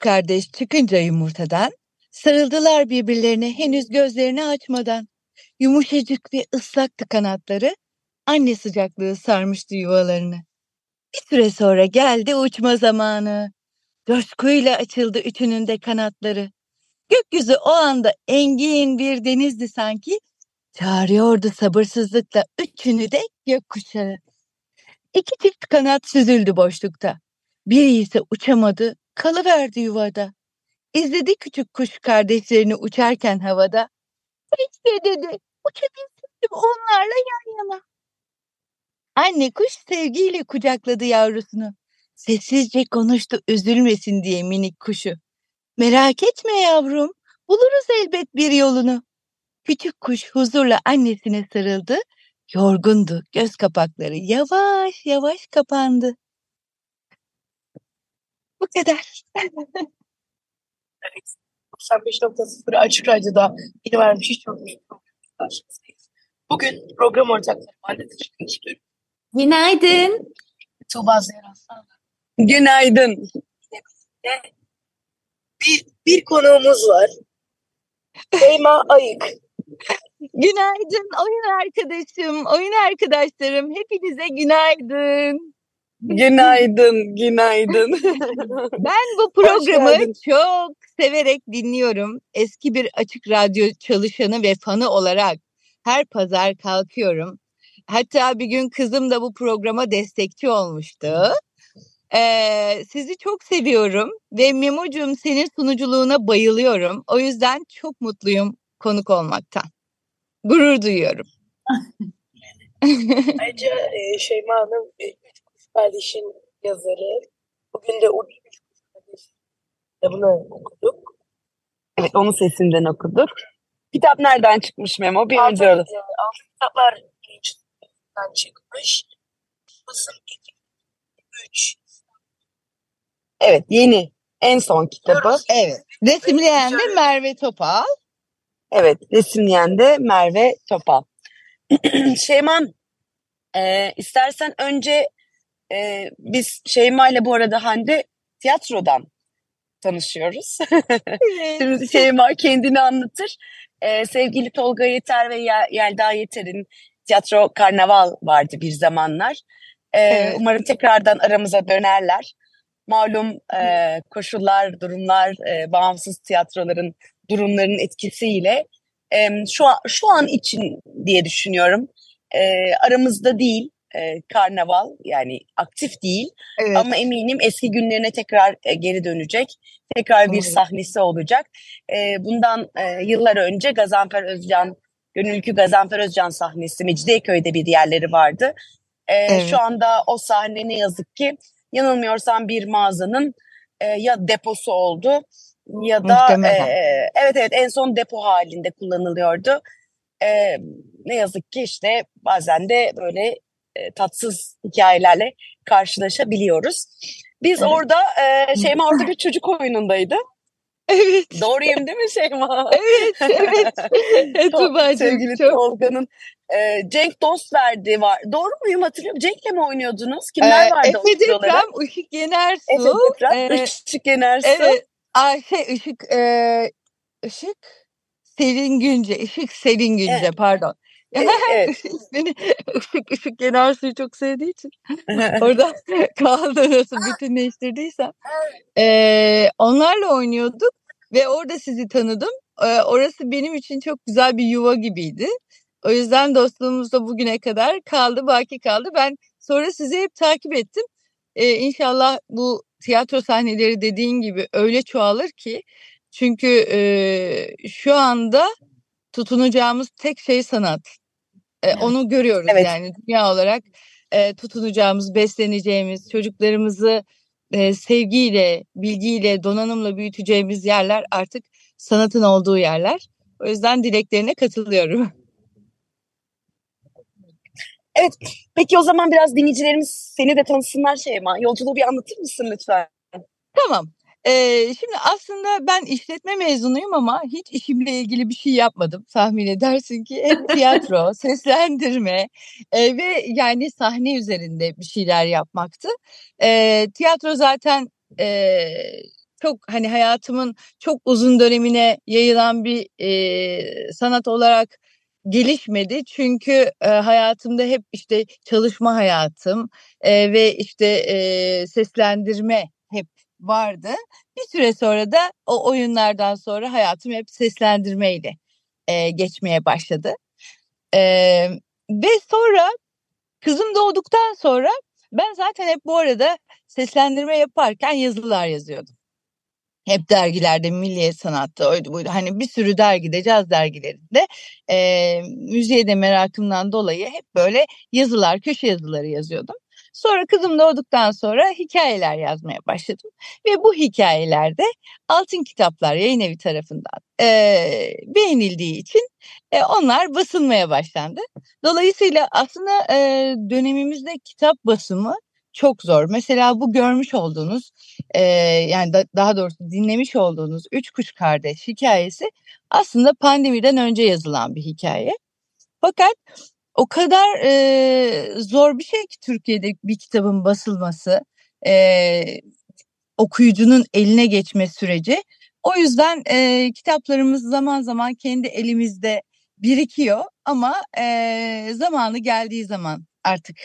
Kardeş çıkınca yumurtadan, sarıldılar birbirlerine henüz gözlerini açmadan. Yumuşacık ve ıslaktı kanatları, anne sıcaklığı sarmıştı yuvalarını. Bir süre sonra geldi uçma zamanı. Coşkuyla açıldı üçünün de kanatları. Gökyüzü o anda engin bir denizdi sanki. Çağırıyordu sabırsızlıkla üçünü de gökkuşağı. İki çift kanat süzüldü boşlukta. Biri ise uçamadı, kalıverdi yuvada. İzledi küçük kuş kardeşlerini uçarken havada. Keşke dedi, uçabilseydim onlarla yan yana. Anne kuş sevgiyle kucakladı yavrusunu. Sessizce konuştu üzülmesin diye minik kuşu. Merak etme yavrum, buluruz elbet bir yolunu. Küçük kuş huzurla annesine sarıldı. Yorgundu, göz kapakları yavaş yavaş kapandı. Bu kadar. 95.0 Açık Radyo'da yeni vermiş hiç yokmuş. Bugün program ortakları Hande Teşekkür istiyorum. Günaydın. Tuğba Zehra. Günaydın. Bir, bir konuğumuz var. Şeyma Ayık. Günaydın oyun arkadaşım, oyun arkadaşlarım. Hepinize günaydın. Günaydın, günaydın. Ben bu programı çok severek dinliyorum. Eski bir açık radyo çalışanı ve fanı olarak her pazar kalkıyorum. Hatta bir gün kızım da bu programa destekçi olmuştu. Ee, sizi çok seviyorum ve Memo'cum senin sunuculuğuna bayılıyorum. O yüzden çok mutluyum konuk olmaktan. Gurur duyuyorum. Ayrıca e, Şeyma Hanım e, Kardeş'in yazarı. Bugün de o Üç Kardeş kitabını okuduk. Evet, onun sesinden okuduk. Kitap nereden çıkmış Memo? Bir Altı, önce e, altı kitaplar yayıncılıktan çıkmış. Basın 3. Evet, yeni. En son kitabı. Evet. Resimleyen de Merve Topal. Evet, resimleyen de Merve Topal. Şeyman, e, istersen önce e, biz Şeyma ile bu arada Hande tiyatrodan tanışıyoruz. Evet. Şimdi Şeyma kendini anlatır. Ee, sevgili Tolga Yeter ve Ye- Yelda Yeter'in tiyatro karnaval vardı bir zamanlar. Ee, Evet. Umarım tekrardan aramıza dönerler. Malum e, koşullar, durumlar, e, bağımsız tiyatroların durumlarının etkisiyle e, şu an, şu an için diye düşünüyorum. E, aramızda değil e, karnaval yani aktif değil. Evet. Ama eminim eski günlerine tekrar e, geri dönecek. Tekrar bir Umarım. sahnesi olacak. E, bundan e, yıllar önce Gazanfer Özcan, Gönülkü Gazanfer Özcan sahnesi Mecidiyeköy'de bir yerleri vardı. E, Evet. Şu anda o sahne ne yazık ki yanılmıyorsam bir mağazanın e, ya deposu oldu ya da Muhtemelen. e, evet evet en son depo halinde kullanılıyordu. E, ne yazık ki işte bazen de böyle e, tatsız hikayelerle karşılaşabiliyoruz. Biz Evet. orada e, Şeyma orada bir çocuk oyunundaydı. Evet. Doğruyum değil mi Şeyma? Evet, evet. Tuğba'cığım Sevgili çok. Tolga'nın e, Cenk Dost verdiği var. Doğru muyum hatırlıyorum? Cenk'le mi oynuyordunuz? Kimler Ee, vardı Efe? Deprem, Işık Yenersu. Efe Deprem, ee, Işık Yenersu. evet. Ay şey Işık, e, Işık Selin Günce, Işık Selin Günce Evet. pardon. Evet. İsmini Işık Işık Yenersu'yu çok sevdiği için orada kaldı nasıl bütünleştirdiysem. Ee, onlarla oynuyorduk ve orada sizi tanıdım. Ee, orası benim için çok güzel bir yuva gibiydi. O yüzden dostluğumuz da bugüne kadar kaldı, baki kaldı. Ben sonra sizi hep takip ettim. Ee, inşallah bu tiyatro sahneleri dediğin gibi öyle çoğalır ki çünkü e, şu anda tutunacağımız tek şey sanat. E, onu görüyoruz Evet. yani dünya olarak e, tutunacağımız, besleneceğimiz, çocuklarımızı e, sevgiyle, bilgiyle, donanımla büyüteceğimiz yerler artık sanatın olduğu yerler. O yüzden dileklerine katılıyorum. Evet, peki o zaman biraz dinleyicilerimiz seni de tanısınlar Şeyma. Yolculuğu bir anlatır mısın lütfen? Tamam. Ee, şimdi aslında ben işletme mezunuyum ama hiç işimle ilgili bir şey yapmadım. Tahmin edersin ki hep tiyatro, seslendirme e, ve yani sahne üzerinde bir şeyler yapmaktı. E, tiyatro zaten e, çok hani hayatımın çok uzun dönemine yayılan bir e, sanat olarak gelişmedi çünkü e, hayatımda hep işte çalışma hayatım e, ve işte e, seslendirme hep vardı. Bir süre sonra da o oyunlardan sonra hayatım hep seslendirmeyle e, geçmeye başladı. E, ve sonra kızım doğduktan sonra ben zaten hep bu arada seslendirme yaparken yazılar yazıyordum. Hep dergilerde Milliyet Sanat'ta oydu buydu. Hani bir sürü dergide, caz dergilerinde e, müziğe de merakımdan dolayı hep böyle yazılar, köşe yazıları yazıyordum. Sonra kızım doğduktan sonra hikayeler yazmaya başladım. Ve bu hikayelerde Altın Kitaplar Yayın Evi tarafından e, beğenildiği için e, onlar basılmaya başlandı. Dolayısıyla aslında e, dönemimizde kitap basımı çok zor. Mesela bu görmüş olduğunuz e, yani da, daha doğrusu dinlemiş olduğunuz Üç Kuş Kardeş hikayesi aslında pandemiden önce yazılan bir hikaye. Fakat o kadar e, zor bir şey ki Türkiye'de bir kitabın basılması, e, okuyucunun eline geçme süreci. O yüzden e, kitaplarımız zaman zaman kendi elimizde birikiyor ama e, zamanı geldiği zaman artık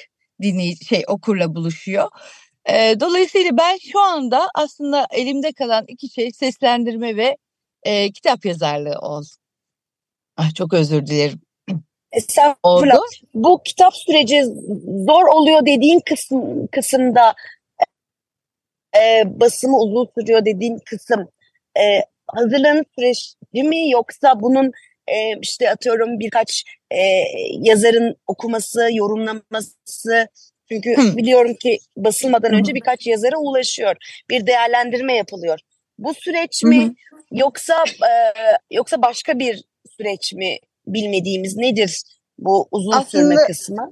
dinleyici şey okurla buluşuyor. E, dolayısıyla ben şu anda aslında elimde kalan iki şey seslendirme ve e, kitap yazarlığı oldu. Ah, çok özür dilerim. Estağfurullah. Oldu. Bu kitap süreci zor oluyor dediğin kısım kısımda e, basımı uzun sürüyor dediğin kısım e, hazırlanış süreci mi yoksa bunun e, işte atıyorum birkaç e, yazarın okuması, yorumlaması çünkü Hı. biliyorum ki basılmadan önce birkaç yazara ulaşıyor. Bir değerlendirme yapılıyor. Bu süreç mi Hı. yoksa e, yoksa başka bir süreç mi bilmediğimiz nedir bu uzun aslında, sürme kısmı?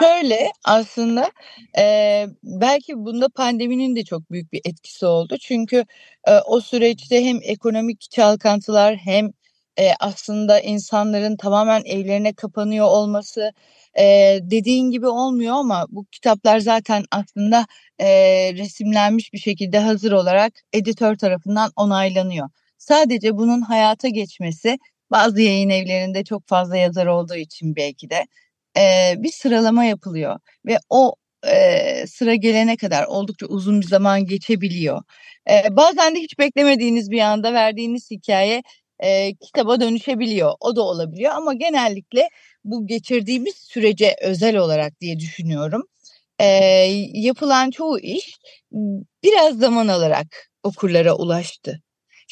Şöyle aslında e, belki bunda pandeminin de çok büyük bir etkisi oldu. Çünkü e, o süreçte hem ekonomik çalkantılar hem e, aslında insanların tamamen evlerine kapanıyor olması e, dediğin gibi olmuyor ama bu kitaplar zaten aslında e, resimlenmiş bir şekilde hazır olarak editör tarafından onaylanıyor. Sadece bunun hayata geçmesi bazı yayın evlerinde çok fazla yazar olduğu için belki de e, bir sıralama yapılıyor ve o e, sıra gelene kadar oldukça uzun bir zaman geçebiliyor. E, bazen de hiç beklemediğiniz bir anda verdiğiniz hikaye e, kitaba dönüşebiliyor. O da olabiliyor ama genellikle bu geçirdiğimiz sürece özel olarak diye düşünüyorum. E, yapılan çoğu iş biraz zaman alarak okurlara ulaştı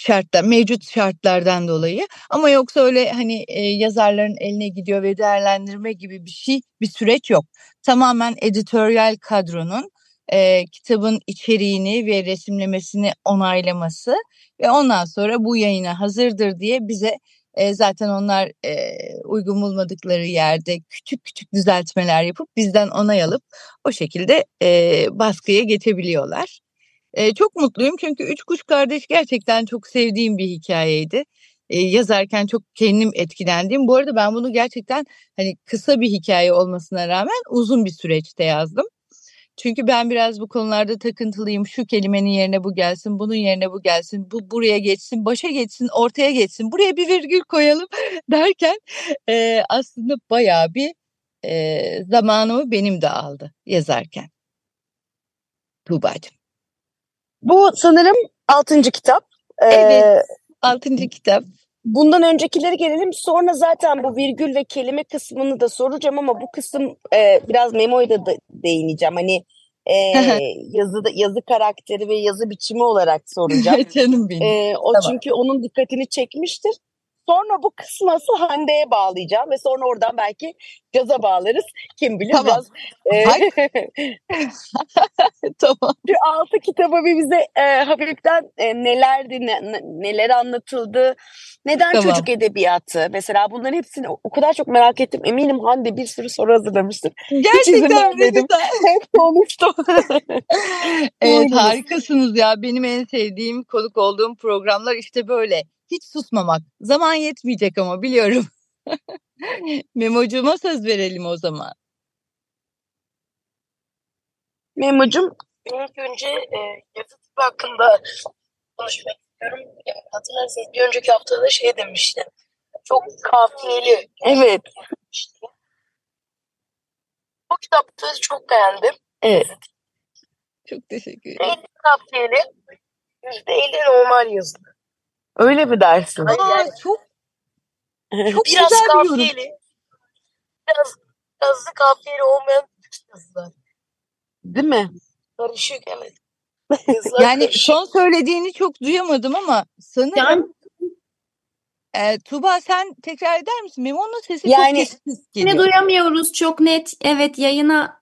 şartlar mevcut şartlardan dolayı ama yoksa öyle hani e, yazarların eline gidiyor ve değerlendirme gibi bir şey bir süreç yok. Tamamen editoryal kadronun e, kitabın içeriğini ve resimlemesini onaylaması ve ondan sonra bu yayına hazırdır diye bize e, zaten onlar e, uygun bulmadıkları yerde küçük küçük düzeltmeler yapıp bizden onay alıp o şekilde e, baskıya geçebiliyorlar. E, çok mutluyum çünkü Üç Kuş Kardeş gerçekten çok sevdiğim bir hikayeydi. E, yazarken çok kendim etkilendim. Bu arada ben bunu gerçekten hani kısa bir hikaye olmasına rağmen uzun bir süreçte yazdım. Çünkü ben biraz bu konularda takıntılıyım. Şu kelimenin yerine bu gelsin, bunun yerine bu gelsin, bu buraya geçsin, başa geçsin, ortaya geçsin, buraya bir virgül koyalım derken e, aslında bayağı bir e, zamanımı benim de aldı yazarken. Tuğba'cığım. Bu sanırım altıncı kitap. Evet, ee, altıncı kitap. Bundan öncekileri gelelim. Sonra zaten bu virgül ve kelime kısmını da soracağım ama bu kısım e, biraz Memo'ya da değineceğim. Hani e, yazı yazı karakteri ve yazı biçimi olarak soracağım. Canım benim. E, o tamam. çünkü onun dikkatini çekmiştir. Sonra bu kısmı asıl Hande'ye bağlayacağım ve sonra oradan belki caza bağlarız. Kim bilir Tamam. biraz. e, tamam. Şu altı kitabı bir bize e, hafiften e, nelerdi, ne- ne- neler anlatıldı, neden Tamam. çocuk edebiyatı mesela bunların hepsini o kadar çok merak ettim. Eminim Hande bir sürü soru hazırlamıştır. Gerçekten ne güzel. Hep konuştum. Evet harikasınız ya. Benim en sevdiğim konuk olduğum programlar işte böyle. Hiç susmamak. Zaman yetmeyecek ama biliyorum. Memocuğuma söz verelim o zaman. Memo'cum İlk önce e, yazı tipi hakkında konuşmak istiyorum. E, hatırlarsanız bir önceki haftada şey demiştim. Çok kafiyeli evet demişti. Bu kitapta çok beğendim. evet Çok teşekkür ederim. %50 kafiyeli, %50 normal yazı. Öyle mi dersin? Aa, yani çok çok biraz güzel bir kafiyeli, biraz, biraz da kafiyeli olmayan yazılar. Değil mi? Karışık evet. Yani karışık. son söylediğini çok duyamadım ama sanırım Can e, Tuğba sen tekrar eder misin? Memo'nun sesi Yani- çok geliyor. duyamıyoruz çok net. Evet yayına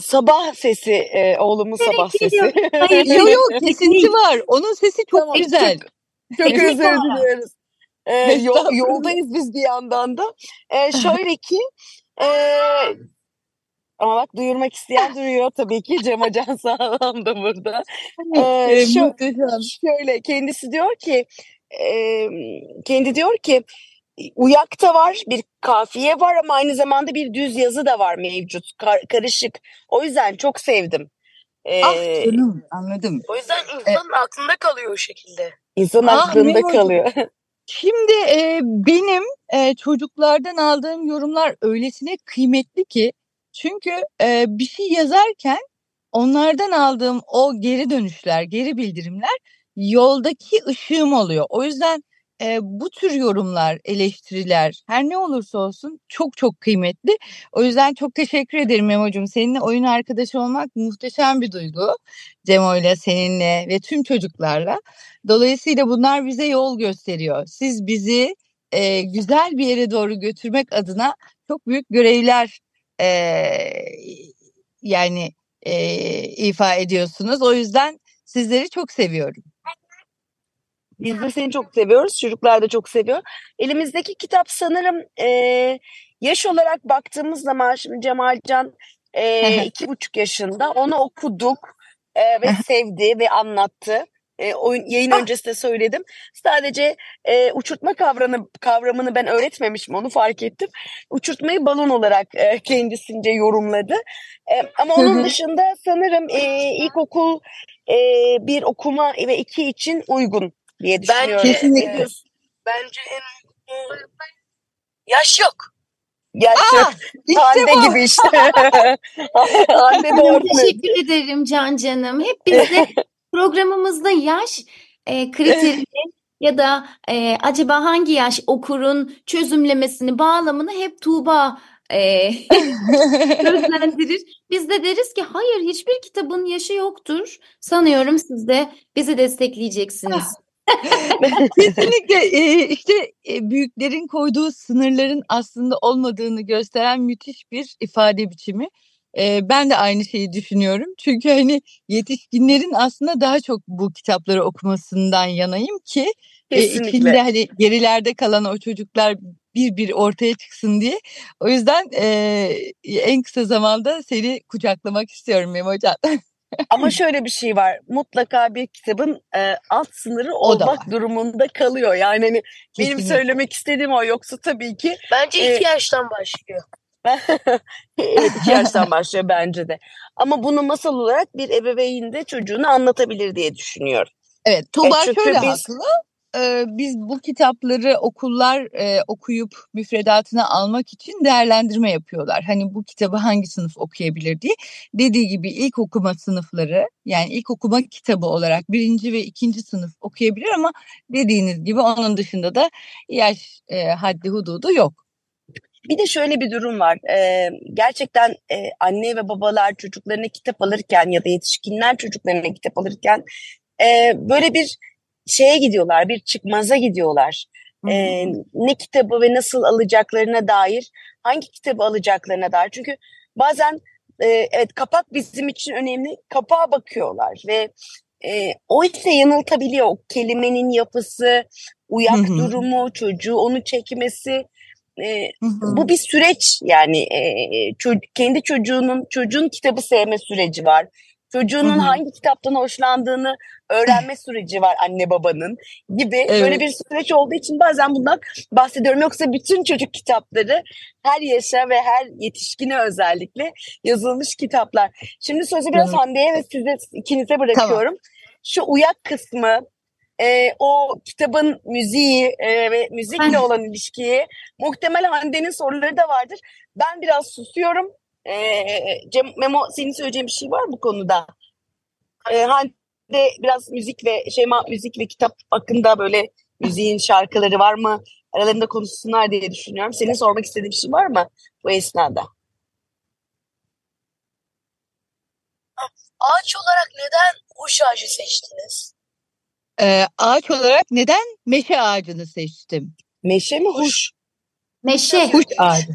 Sabah sesi e, oğlumun sabah sesi. Hayır, Yo yo kesinti var. Onun sesi çok Tamam, güzel. Çok Teknik özür diliyoruz. Ee, yol- yoldayız biz bir yandan da. Ee, şöyle ki e, ama bak duyurmak isteyen duyuyor tabii ki Cem Acan Sağlam da burada. Ee, Ee, şu-. Şöyle kendisi diyor ki e, kendi diyor ki uyak da var bir kafiye var ama aynı zamanda bir düz yazı da var mevcut kar- karışık. O yüzden çok sevdim. Ee, Ah canım anladım. O yüzden insanın aklında kalıyor o şekilde. İnsan Ah, aklında kalıyor. Şimdi e, benim e, çocuklardan aldığım yorumlar öylesine kıymetli ki çünkü e, bir şey yazarken onlardan aldığım o geri dönüşler, geri bildirimler yoldaki ışığım oluyor. O yüzden e, bu tür yorumlar, eleştiriler her ne olursa olsun çok çok kıymetli. O yüzden çok teşekkür ederim Memo'cum. Seninle oyun arkadaşı olmak muhteşem bir duygu. Cemo'yla, seninle ve tüm çocuklarla. Dolayısıyla bunlar bize yol gösteriyor. Siz bizi e, güzel bir yere doğru götürmek adına çok büyük görevler e, yani e, ifa ediyorsunuz. O yüzden sizleri çok seviyorum. Biz de seni çok seviyoruz. Çocuklar da çok seviyor. Elimizdeki kitap sanırım e, yaş olarak baktığımız zaman şimdi Cemalcan e, iki buçuk yaşında. Onu okuduk e, ve sevdi ve anlattı. E, oyun, yayın öncesi de söyledim. Sadece e, uçurtma kavramını, kavramını ben öğretmemişim onu fark ettim. Uçurtmayı balon olarak e, kendisince yorumladı. E, ama onun dışında sanırım e, ilkokul e, bir okuma ve iki için uygun diye düşünüyorum. Bence, Kesinlikle. e, bence en uygun yaş yok. Gerçek Aa, işte Hande bu. gibi işte. Hande doğru. Teşekkür ederim Can Canım. Hep bizde programımızda yaş e, kriterini ya da e, acaba hangi yaş okurun çözümlemesini, bağlamını hep Tuğba e, gözlendirir. Biz de deriz ki hayır hiçbir kitabın yaşı yoktur. Sanıyorum siz de bizi destekleyeceksiniz. Kesinlikle e, işte e, büyüklerin koyduğu sınırların aslında olmadığını gösteren müthiş bir ifade biçimi. E, ben de aynı şeyi düşünüyorum. Çünkü hani yetişkinlerin aslında daha çok bu kitapları okumasından yanayım ki e, Kesinlikle. içinde hani gerilerde kalan o çocuklar bir bir ortaya çıksın diye. O yüzden e, en kısa zamanda seni kucaklamak istiyorum Memocan. Ama şöyle bir şey var. Mutlaka bir kitabın e, alt sınırı O da olmak durumunda kalıyor. Yani hani benim söylemek istediğim o. Yoksa tabii ki Bence E, iki yaştan başlıyor. evet iki yaştan başlıyor bence de. Ama bunu masal olarak bir ebeveyn de çocuğuna anlatabilir diye düşünüyorum. Evet, Tuğba çünkü şöyle biz- haklı. Ee, biz bu kitapları okullar e, okuyup müfredatına almak için değerlendirme yapıyorlar. Hani bu kitabı hangi sınıf okuyabilir diye. Dediği gibi ilk okuma sınıfları yani ilk okuma kitabı olarak birinci ve ikinci sınıf okuyabilir ama dediğiniz gibi onun dışında da yaş e, haddi hududu yok. Bir de şöyle bir durum var. Ee, gerçekten e, anne ve babalar çocuklarına kitap alırken ya da yetişkinler çocuklarına kitap alırken e, böyle bir şeye gidiyorlar, bir çıkmaza gidiyorlar. Hı e, ne kitabı ve nasıl alacaklarına dair, hangi kitabı alacaklarına dair. Çünkü bazen e, evet kapak bizim için önemli. Kapağa bakıyorlar ve e, o ise yanıltabiliyor. O kelimenin yapısı, uyak Hı hı. durumu, çocuğu onu çekmesi. E, Hı hı. bu bir süreç yani e, ço- kendi çocuğunun çocuğun kitabı sevme süreci var. Hı Çocuğunun hı. hangi kitaptan hoşlandığını öğrenme süreci var anne babanın gibi böyle Evet. bir süreç olduğu için bazen bundan bahsediyorum. Yoksa bütün çocuk kitapları her yaşa ve her yetişkine özellikle yazılmış kitaplar. Şimdi sözü biraz Canım. Hande'ye ve size ikinize Tamam. bırakıyorum. Şu uyak kısmı, e, o kitabın müziği e, ve müzikle olan ilişkiyi muhtemelen Hande'nin soruları da vardır. Ben biraz susuyorum. E, Cem, Memo senin söyleyeceğin bir şey var mı bu konuda? E, Hande biraz müzik ve Şeyma müzik ve kitap hakkında böyle müziğin şarkıları var mı? Aralarında konuşsunlar diye düşünüyorum. Senin sormak istediğin bir şey var mı bu esnada? Ağaç olarak neden huş ağacı seçtiniz? Ee, ağaç olarak neden meşe ağacını seçtim? Meşe mi huş? Huş. meşe. Huş ağacı.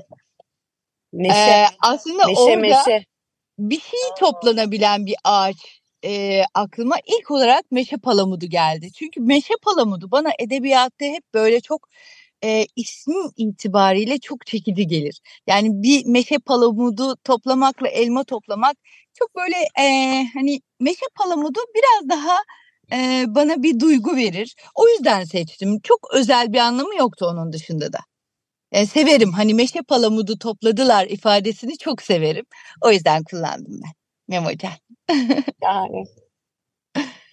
Meşe. Ee, aslında Meşe orada meşe. bir şey toplanabilen bir ağaç e, aklıma ilk olarak meşe palamudu geldi. Çünkü meşe palamudu bana edebiyatta hep böyle çok e, ismin itibariyle çok çekici gelir. Yani bir meşe palamudu toplamakla elma toplamak çok böyle e, hani meşe palamudu biraz daha e, bana bir duygu verir. O yüzden seçtim. Çok özel bir anlamı yoktu onun dışında da. E, severim hani meşe palamudu topladılar ifadesini çok severim. O yüzden kullandım ben. Memocan. Yani.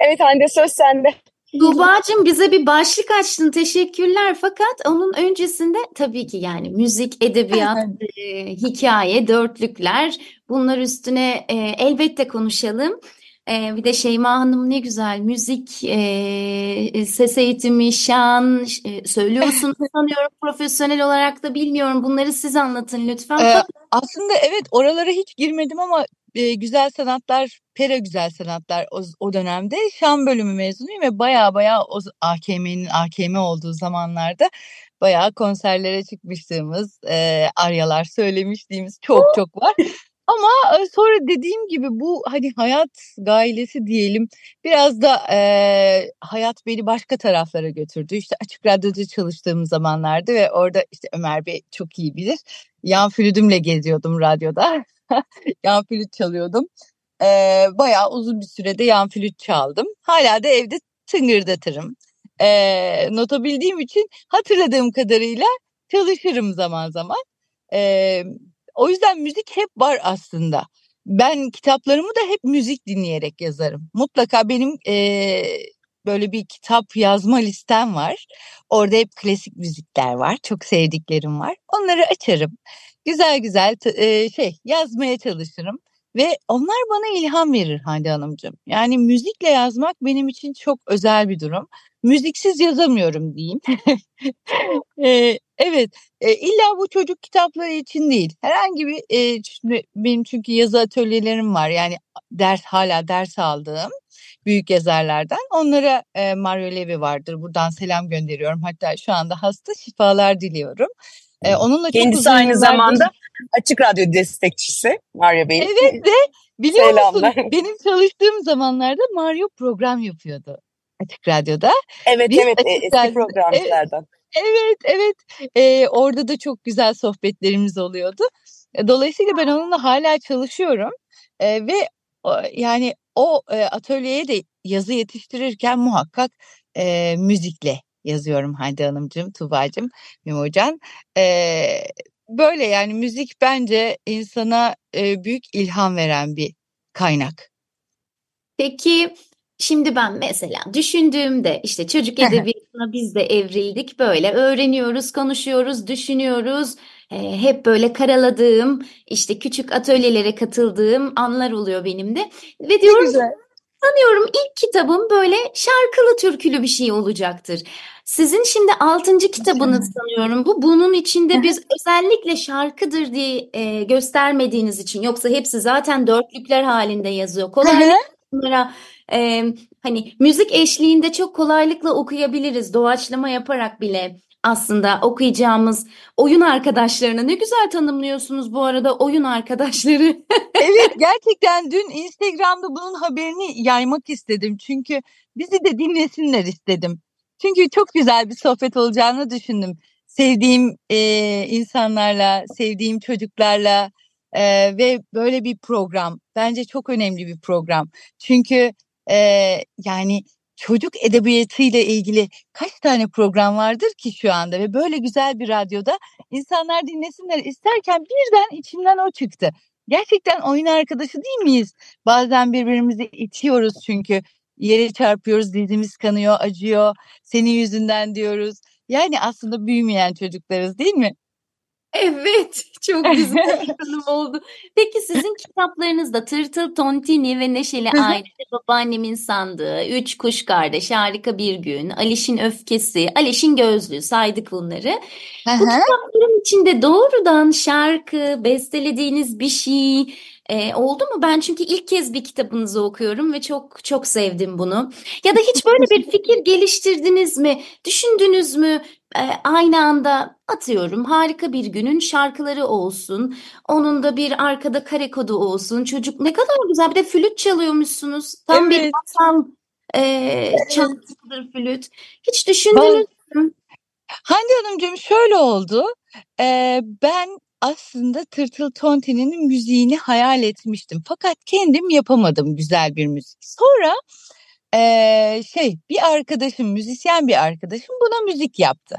Evet Hande söz sende. Tuğba'cığım bize bir başlık açtın. Teşekkürler. Fakat onun öncesinde tabii ki yani müzik, edebiyat, e, hikaye, dörtlükler bunlar üstüne e, elbette konuşalım. E, bir de Şeyma Hanım ne güzel müzik, e, ses eğitimi, şan e, söylüyorsunuz sanıyorum profesyonel olarak da bilmiyorum. Bunları siz anlatın lütfen. Ee, aslında evet oralara hiç girmedim ama e, güzel sanatlar, Pera Güzel Sanatlar o, o dönemde şan bölümü mezunuyum ve baya baya o AKM'nin AKM olduğu zamanlarda bayağı konserlere çıkmışlığımız, e, aryalar söylemişliğimiz çok çok var. Ama e, sonra dediğim gibi bu hani hayat gailesi diyelim biraz da e, hayat beni başka taraflara götürdü. İşte Açık Radyo'da çalıştığım zamanlardı ve orada işte Ömer Bey çok iyi bilir. Yan flütümle geziyordum radyoda. yan flüt çalıyordum. E, bayağı uzun bir sürede yan flüt çaldım. Hala da evde tıngırdatırım. E, nota bildiğim için hatırladığım kadarıyla çalışırım zaman zaman. E, o yüzden müzik hep var aslında. Ben kitaplarımı da hep müzik dinleyerek yazarım. Mutlaka benim eee, böyle bir kitap yazma listem var. Orada hep klasik müzikler var. Çok sevdiklerim var. Onları açarım. Güzel güzel eee, şey yazmaya çalışırım. Ve onlar bana ilham verir Hande Hanımcığım. Yani müzikle yazmak benim için çok özel bir durum. Müziksiz yazamıyorum diyeyim. Eee, evet, e, illa bu çocuk kitapları için değil. Herhangi bir e, şimdi benim çünkü yazı atölyelerim var. Yani ders hala ders aldığım büyük yazarlardan. Onlara e, Mario Levi vardır. Buradan selam gönderiyorum. Hatta şu anda hasta şifalar diliyorum. E, onunla çok Kendisi uzun aynı zamanda Açık Radyo destekçisi Mario Bey. Evet ve biliyor musun Selamlar. benim çalıştığım zamanlarda Mario program yapıyordu Açık Radyo'da. Evet Biz evet e, Açık eski Radyo- programcılardan. Evet, evet. Ee, orada da çok güzel sohbetlerimiz oluyordu. E, Dolayısıyla ben onunla hala çalışıyorum. E, ve yani o e, atölyeye de yazı yetiştirirken muhakkak e, müzikle yazıyorum Hande Hanımcığım, Tuğba'cığım, Memocan. E, böyle yani müzik bence insana e, büyük ilham veren bir kaynak. Peki şimdi ben mesela düşündüğümde işte çocuk edebiyatına biz de evrildik böyle öğreniyoruz, konuşuyoruz, düşünüyoruz. Hep böyle karaladığım işte küçük atölyelere katıldığım anlar oluyor benim de. Ve diyorum sanıyorum ilk kitabım böyle şarkılı türkülü bir şey olacaktır. Sizin şimdi altıncı kitabınız sanıyorum bu. Bunun içinde biz özellikle şarkıdır diye e, göstermediğiniz için yoksa hepsi zaten dörtlükler halinde yazıyor. Kolaylıkla bunlara e, hani müzik eşliğinde çok kolaylıkla okuyabiliriz doğaçlama yaparak bile aslında okuyacağımız oyun arkadaşlarını. Ne güzel tanımlıyorsunuz bu arada oyun arkadaşları. Evet gerçekten dün Instagram'da bunun haberini yaymak istedim. Çünkü bizi de dinlesinler istedim. Çünkü çok güzel bir sohbet olacağını düşündüm. Sevdiğim e, insanlarla, sevdiğim çocuklarla e, ve böyle bir program. Bence çok önemli bir program. Çünkü e, yani çocuk edebiyatı ile ilgili kaç tane program vardır ki şu anda ve böyle güzel bir radyoda insanlar dinlesinler isterken birden içimden o çıktı. Gerçekten oyun arkadaşı değil miyiz? Bazen birbirimizi itiyoruz çünkü yere çarpıyoruz, dizimiz kanıyor, acıyor. Senin yüzünden diyoruz. Yani aslında büyümeyen çocuklarız değil mi? Evet, çok güzel bir tanım oldu. Peki sizin kitaplarınızda Tırtıl Tontini ve Neşeli Aile, Babaannemin Sandığı, Üç Kuş Kardeş, Harika Bir Gün, Aliş'in Öfkesi, Aliş'in Gözlüğü saydık bunları. Bu kitapların içinde doğrudan şarkı, bestelediğiniz bir şey e, oldu mu? Ben çünkü ilk kez bir kitabınızı okuyorum ve çok çok sevdim bunu. Ya da hiç böyle bir fikir geliştirdiniz mi? Düşündünüz mü? E, aynı anda atıyorum harika bir günün şarkıları olsun. Onun da bir arkada kare kodu olsun. Çocuk ne kadar güzel. Bir de flüt çalıyormuşsunuz. Tam bir Evet. masal e, çalgısıdır flüt. Hiç düşündünüz mü? Hande Hanımcığım şöyle oldu. Ee, ben aslında Tırtıl Tonti'nin müziğini hayal etmiştim. Fakat kendim yapamadım güzel bir müzik. Sonra ee, şey bir arkadaşım, müzisyen bir arkadaşım buna müzik yaptı.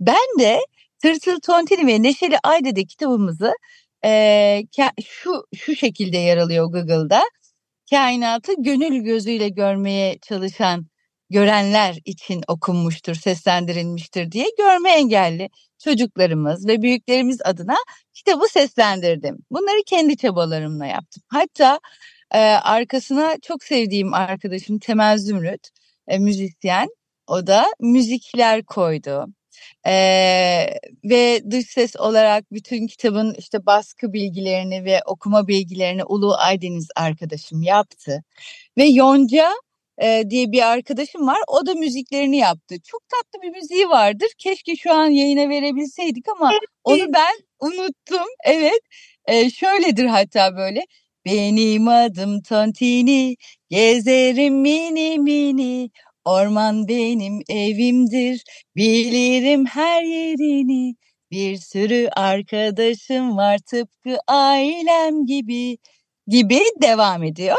Ben de Tırtıl Tontini ve Neşeli Ayde'de kitabımızı ke- şu şu şekilde yer alıyor Google'da. Kainatı gönül gözüyle görmeye çalışan görenler için okunmuştur, seslendirilmiştir diye görme engelli çocuklarımız ve büyüklerimiz adına kitabı seslendirdim. Bunları kendi çabalarımla yaptım. Hatta e, arkasına çok sevdiğim arkadaşım Temel Zümrüt, e, müzisyen, o da müzikler koydu. E, ve dış ses olarak bütün kitabın işte baskı bilgilerini ve okuma bilgilerini Ulu Aydeniz arkadaşım yaptı. Ve Yonca e, diye bir arkadaşım var. O da müziklerini yaptı. Çok tatlı bir müziği vardır. Keşke şu an yayına verebilseydik ama onu ben unuttum. Evet. E, şöyledir hatta böyle. Benim adım Tontini, gezerim mini mini. Orman benim evimdir, bilirim her yerini. Bir sürü arkadaşım var tıpkı ailem gibi gibi devam ediyor.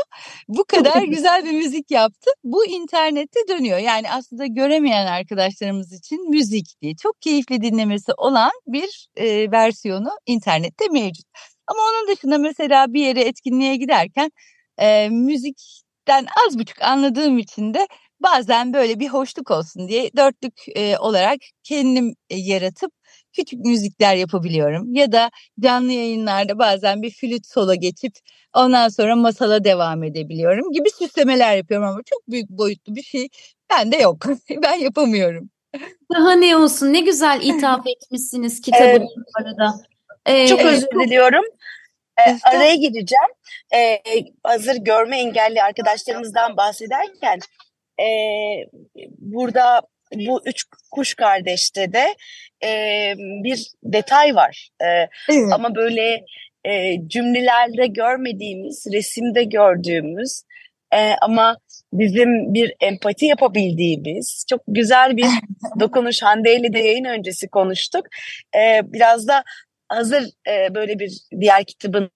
Bu kadar güzel bir müzik yaptı. Bu internette dönüyor. Yani aslında göremeyen arkadaşlarımız için müzik diye çok keyifli dinlemesi olan bir e, versiyonu internette mevcut. Ama onun dışında mesela bir yere etkinliğe giderken e, müzikten az buçuk anladığım için de bazen böyle bir hoşluk olsun diye dörtlük e, olarak kendim e, yaratıp küçük müzikler yapabiliyorum. Ya da canlı yayınlarda bazen bir flüt sola geçip ondan sonra masala devam edebiliyorum gibi süslemeler yapıyorum ama çok büyük boyutlu bir şey bende yok. ben yapamıyorum. Daha ne olsun? Ne güzel ithaf etmişsiniz kitabı Evet. bu arada. Ee, Çok Evet. özür diliyorum. Ee, araya gireceğim. Ee, hazır görme engelli arkadaşlarımızdan bahsederken e, burada bu üç kuş kardeşte de e, bir detay var. E, Evet. ama böyle e, cümlelerde görmediğimiz, resimde gördüğümüz e, ama bizim bir empati yapabildiğimiz çok güzel bir dokunuş. Hande ile de yayın öncesi konuştuk. E, biraz da hazır e, böyle bir diğer kitabın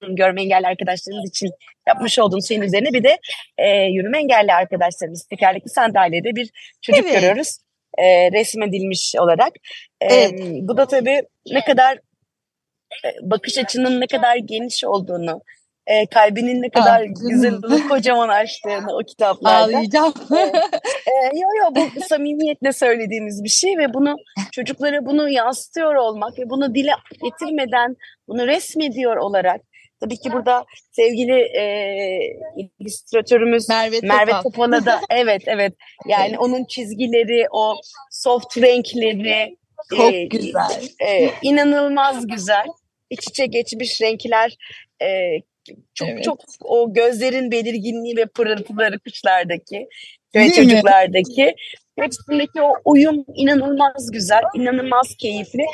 görme engelli arkadaşlarımız için yapmış olduğumuz şeyin üzerine bir de e, yürüme engelli arkadaşlarımız tekerlekli sandalyede bir çocuk Evet. görüyoruz. E, resmedilmiş olarak. E, Evet. Bu da tabii ne kadar e, bakış açının ne kadar geniş olduğunu, e, kalbinin ne kadar Ah, güzel, kocaman açtığını o kitaplarda. Ağlayacağım. E, yo yo bu samimiyetle söylediğimiz bir şey ve bunu çocuklara bunu yansıtıyor olmak ve bunu dile getirmeden bunu resmediyor olarak tabii ki burada sevgili e, illüstratörümüz Merve Merve Topal. Topal'a da evet evet yani onun çizgileri o soft renkleri Çok e, güzel. e, inanılmaz güzel iç içe geçmiş renkler e, çok Evet. çok o gözlerin belirginliği ve pırıltıları kuşlardaki ve Değil mi? çocuklardaki hepsindeki o uyum inanılmaz güzel, inanılmaz keyifli.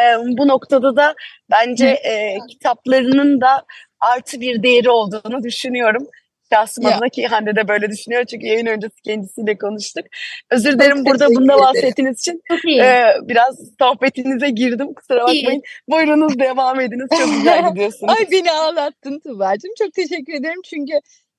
Ee, bu noktada da bence e, kitaplarının da artı bir değeri olduğunu düşünüyorum. Şahsım Ya. adına ki Hande de böyle düşünüyor çünkü yayın öncesi kendisiyle konuştuk. Özür dilerim Çok burada bunda bahsettiğiniz için iyi. e, biraz sohbetinize girdim. Kusura İyi. bakmayın. Buyurunuz devam ediniz. Çok güzel gidiyorsunuz. Ay beni ağlattın Tuğba'cığım. Çok teşekkür ederim çünkü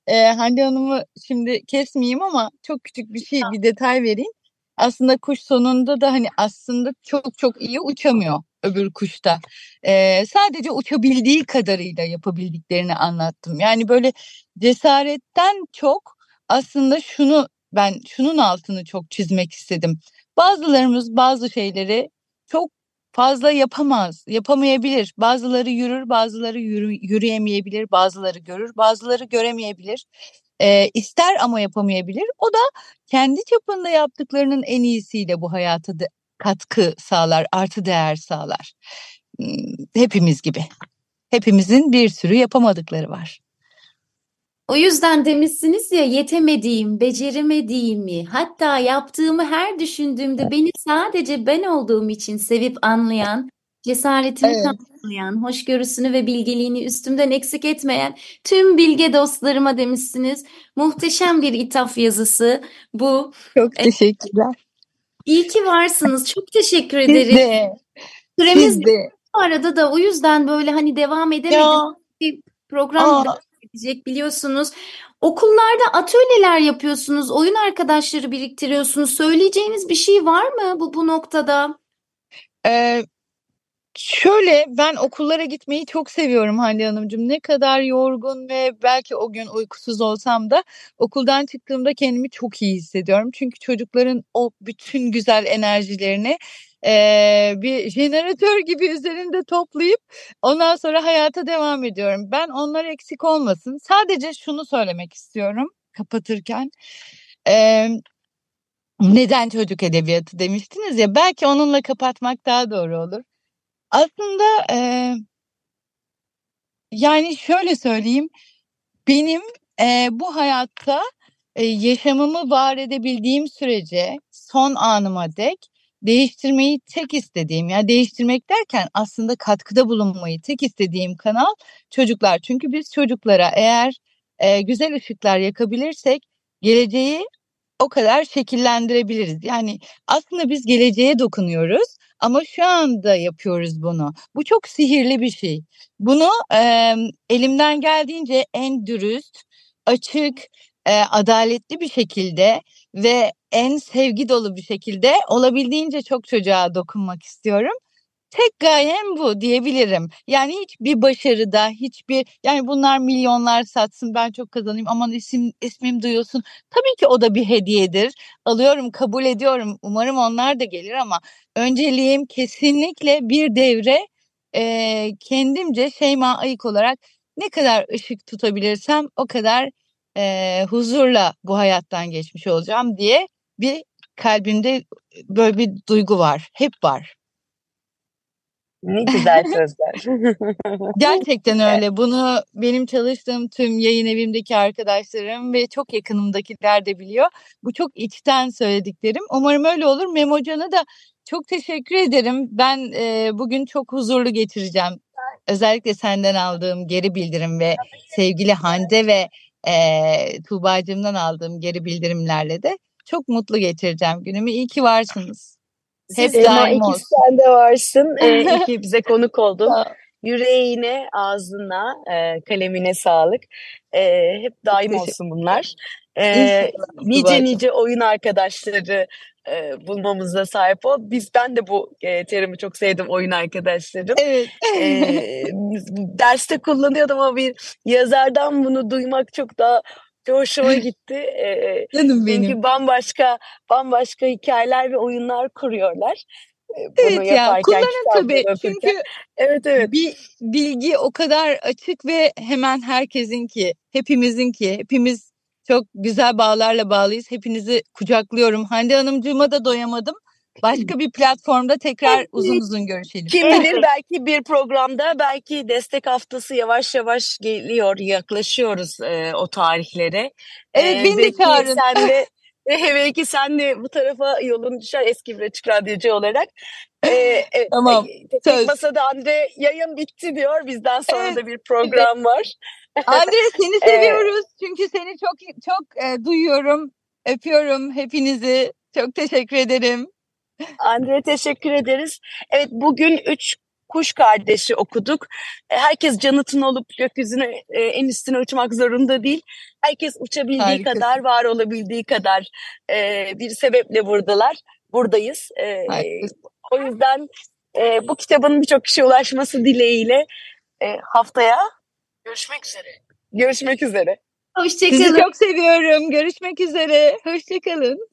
e, Hande Hanım'ı şimdi kesmeyeyim ama çok küçük bir şey bir detay vereyim. Aslında kuş sonunda da hani aslında çok çok iyi uçamıyor öbür kuşta. E, sadece uçabildiği kadarıyla yapabildiklerini anlattım. Yani böyle cesaretten çok aslında şunu ben şunun altını çok çizmek istedim. Bazılarımız bazı şeyleri çok fazla yapamaz, yapamayabilir. Bazıları yürür, bazıları yürü, yürüyemeyebilir, bazıları görür, bazıları göremeyebilir. Ee, ister ama yapamayabilir. O da kendi çapında yaptıklarının en iyisiyle bu hayata da katkı sağlar, artı değer sağlar. Hepimiz gibi. Hepimizin bir sürü yapamadıkları var. O yüzden demişsiniz ya yetemediğim, beceremediğimi, hatta yaptığımı her düşündüğümde beni sadece ben olduğum için sevip anlayan, cesaretimi Evet. tamamlayan, hoşgörüsünü ve bilgeliğini üstümden eksik etmeyen tüm bilge dostlarıma demişsiniz. Muhteşem bir ithaf yazısı bu. Çok Evet. teşekkürler. İyi ki varsınız. Çok teşekkür ederim. de, Süremiz siz de. bu arada da o yüzden böyle hani devam edemedim. Ya, Bir program aa, edecek biliyorsunuz. Okullarda atölyeler yapıyorsunuz, oyun arkadaşları biriktiriyorsunuz. Söyleyeceğiniz bir şey var mı bu bu noktada? Ee, şöyle ben okullara gitmeyi çok seviyorum Hande Hanımcığım. Ne kadar yorgun ve belki o gün uykusuz olsam da okuldan çıktığımda kendimi çok iyi hissediyorum. Çünkü çocukların o bütün güzel enerjilerini eee, bir jeneratör gibi üzerinde toplayıp ondan sonra hayata devam ediyorum. Ben onlar eksik olmasın. Sadece şunu söylemek istiyorum kapatırken. Eee neden çocuk edebiyatı demiştiniz ya belki onunla kapatmak daha doğru olur. Aslında eee, yani şöyle söyleyeyim benim eee, bu hayatta eee, yaşamımı var edebildiğim sürece son anıma dek değiştirmeyi tek istediğim yani değiştirmek derken aslında katkıda bulunmayı tek istediğim kanal çocuklar. Çünkü biz çocuklara eğer eee, güzel ışıklar yakabilirsek geleceği o kadar şekillendirebiliriz. Yani aslında biz geleceğe dokunuyoruz ama şu anda yapıyoruz bunu. Bu çok sihirli bir şey. Bunu eee, elimden geldiğince en dürüst, açık, eee, adaletli bir şekilde ve en sevgi dolu bir şekilde olabildiğince çok çocuğa dokunmak istiyorum. Tek gayem bu diyebilirim. Yani hiçbir başarıda, hiçbir yani bunlar milyonlar satsın ben çok kazanayım aman isim ismim duyulsun. Tabii ki o da bir hediyedir. Alıyorum, kabul ediyorum. Umarım onlar da gelir ama önceliğim kesinlikle bir devre eee, kendimce Şeyma Ayık olarak ne kadar ışık tutabilirsem o kadar eee, huzurla bu hayattan geçmiş olacağım diye bir kalbimde böyle bir duygu var. Hep var. Ne güzel sözler. Gerçekten öyle. Bunu benim çalıştığım tüm yayın evimdeki arkadaşlarım ve çok yakınımdakiler de biliyor. Bu çok içten söylediklerim. Umarım öyle olur. Memocan'a da çok teşekkür ederim. Ben e, bugün çok huzurlu geçireceğim. Özellikle senden aldığım geri bildirim ve sevgili Hande ve e, Tuğba'cığımdan aldığım geri bildirimlerle de çok mutlu geçireceğim günümü. İyi ki varsınız. Hep Sema daim iki olsun. sen de varsın. Ee, iyi ki bize konuk oldun. Yüreğine, ağzına, e, kalemine sağlık. E, hep daim olsun bunlar. E, nice nice oyun arkadaşları e, bulmamıza sahip ol. Biz ben de bu e, terimi çok sevdim oyun arkadaşlarım. Evet. E, derste kullanıyordum ama bir yazardan bunu duymak çok daha hoşuma gitti. Canım benim. çünkü bambaşka bambaşka hikayeler ve oyunlar kuruyorlar. Bunu Evet ya kullanın tabii çünkü Evet evet. bir bilgi o kadar açık ve hemen herkesinki, hepimizinki, hepimiz çok güzel bağlarla bağlıyız. Hepinizi kucaklıyorum. Hande Hanımcığıma da doyamadım. Başka bir platformda tekrar uzun uzun görüşelim. Kim bilir belki bir programda belki destek haftası yavaş yavaş geliyor, yaklaşıyoruz e, o tarihlere. Evet E, beni de çağırın. sen de Ve belki sen de bu tarafa yolun düşer eski bir açık radyocu olarak. Ee, evet, Tamam, e, Tek söz. Masa'da Andre yayın bitti diyor. Bizden sonra Evet, da bir program var. Andre seni Evet. seviyoruz. Çünkü seni çok çok e, duyuyorum. Öpüyorum hepinizi. Çok teşekkür ederim. Andre teşekkür ederiz. Evet bugün üç kuş kardeşi okuduk. E, Herkes canıtın olup gökyüzüne e, en üstüne uçmak zorunda değil. Herkes uçabildiği Harikasın. kadar, var olabildiği kadar e, bir sebeple buradalar. Buradayız. Harikasın. o yüzden bu kitabın birçok kişiye ulaşması dileğiyle haftaya Görüşmek üzere. görüşmek üzere. Sizi Hoşçakalın. çok seviyorum. Görüşmek üzere. Hoşçakalın.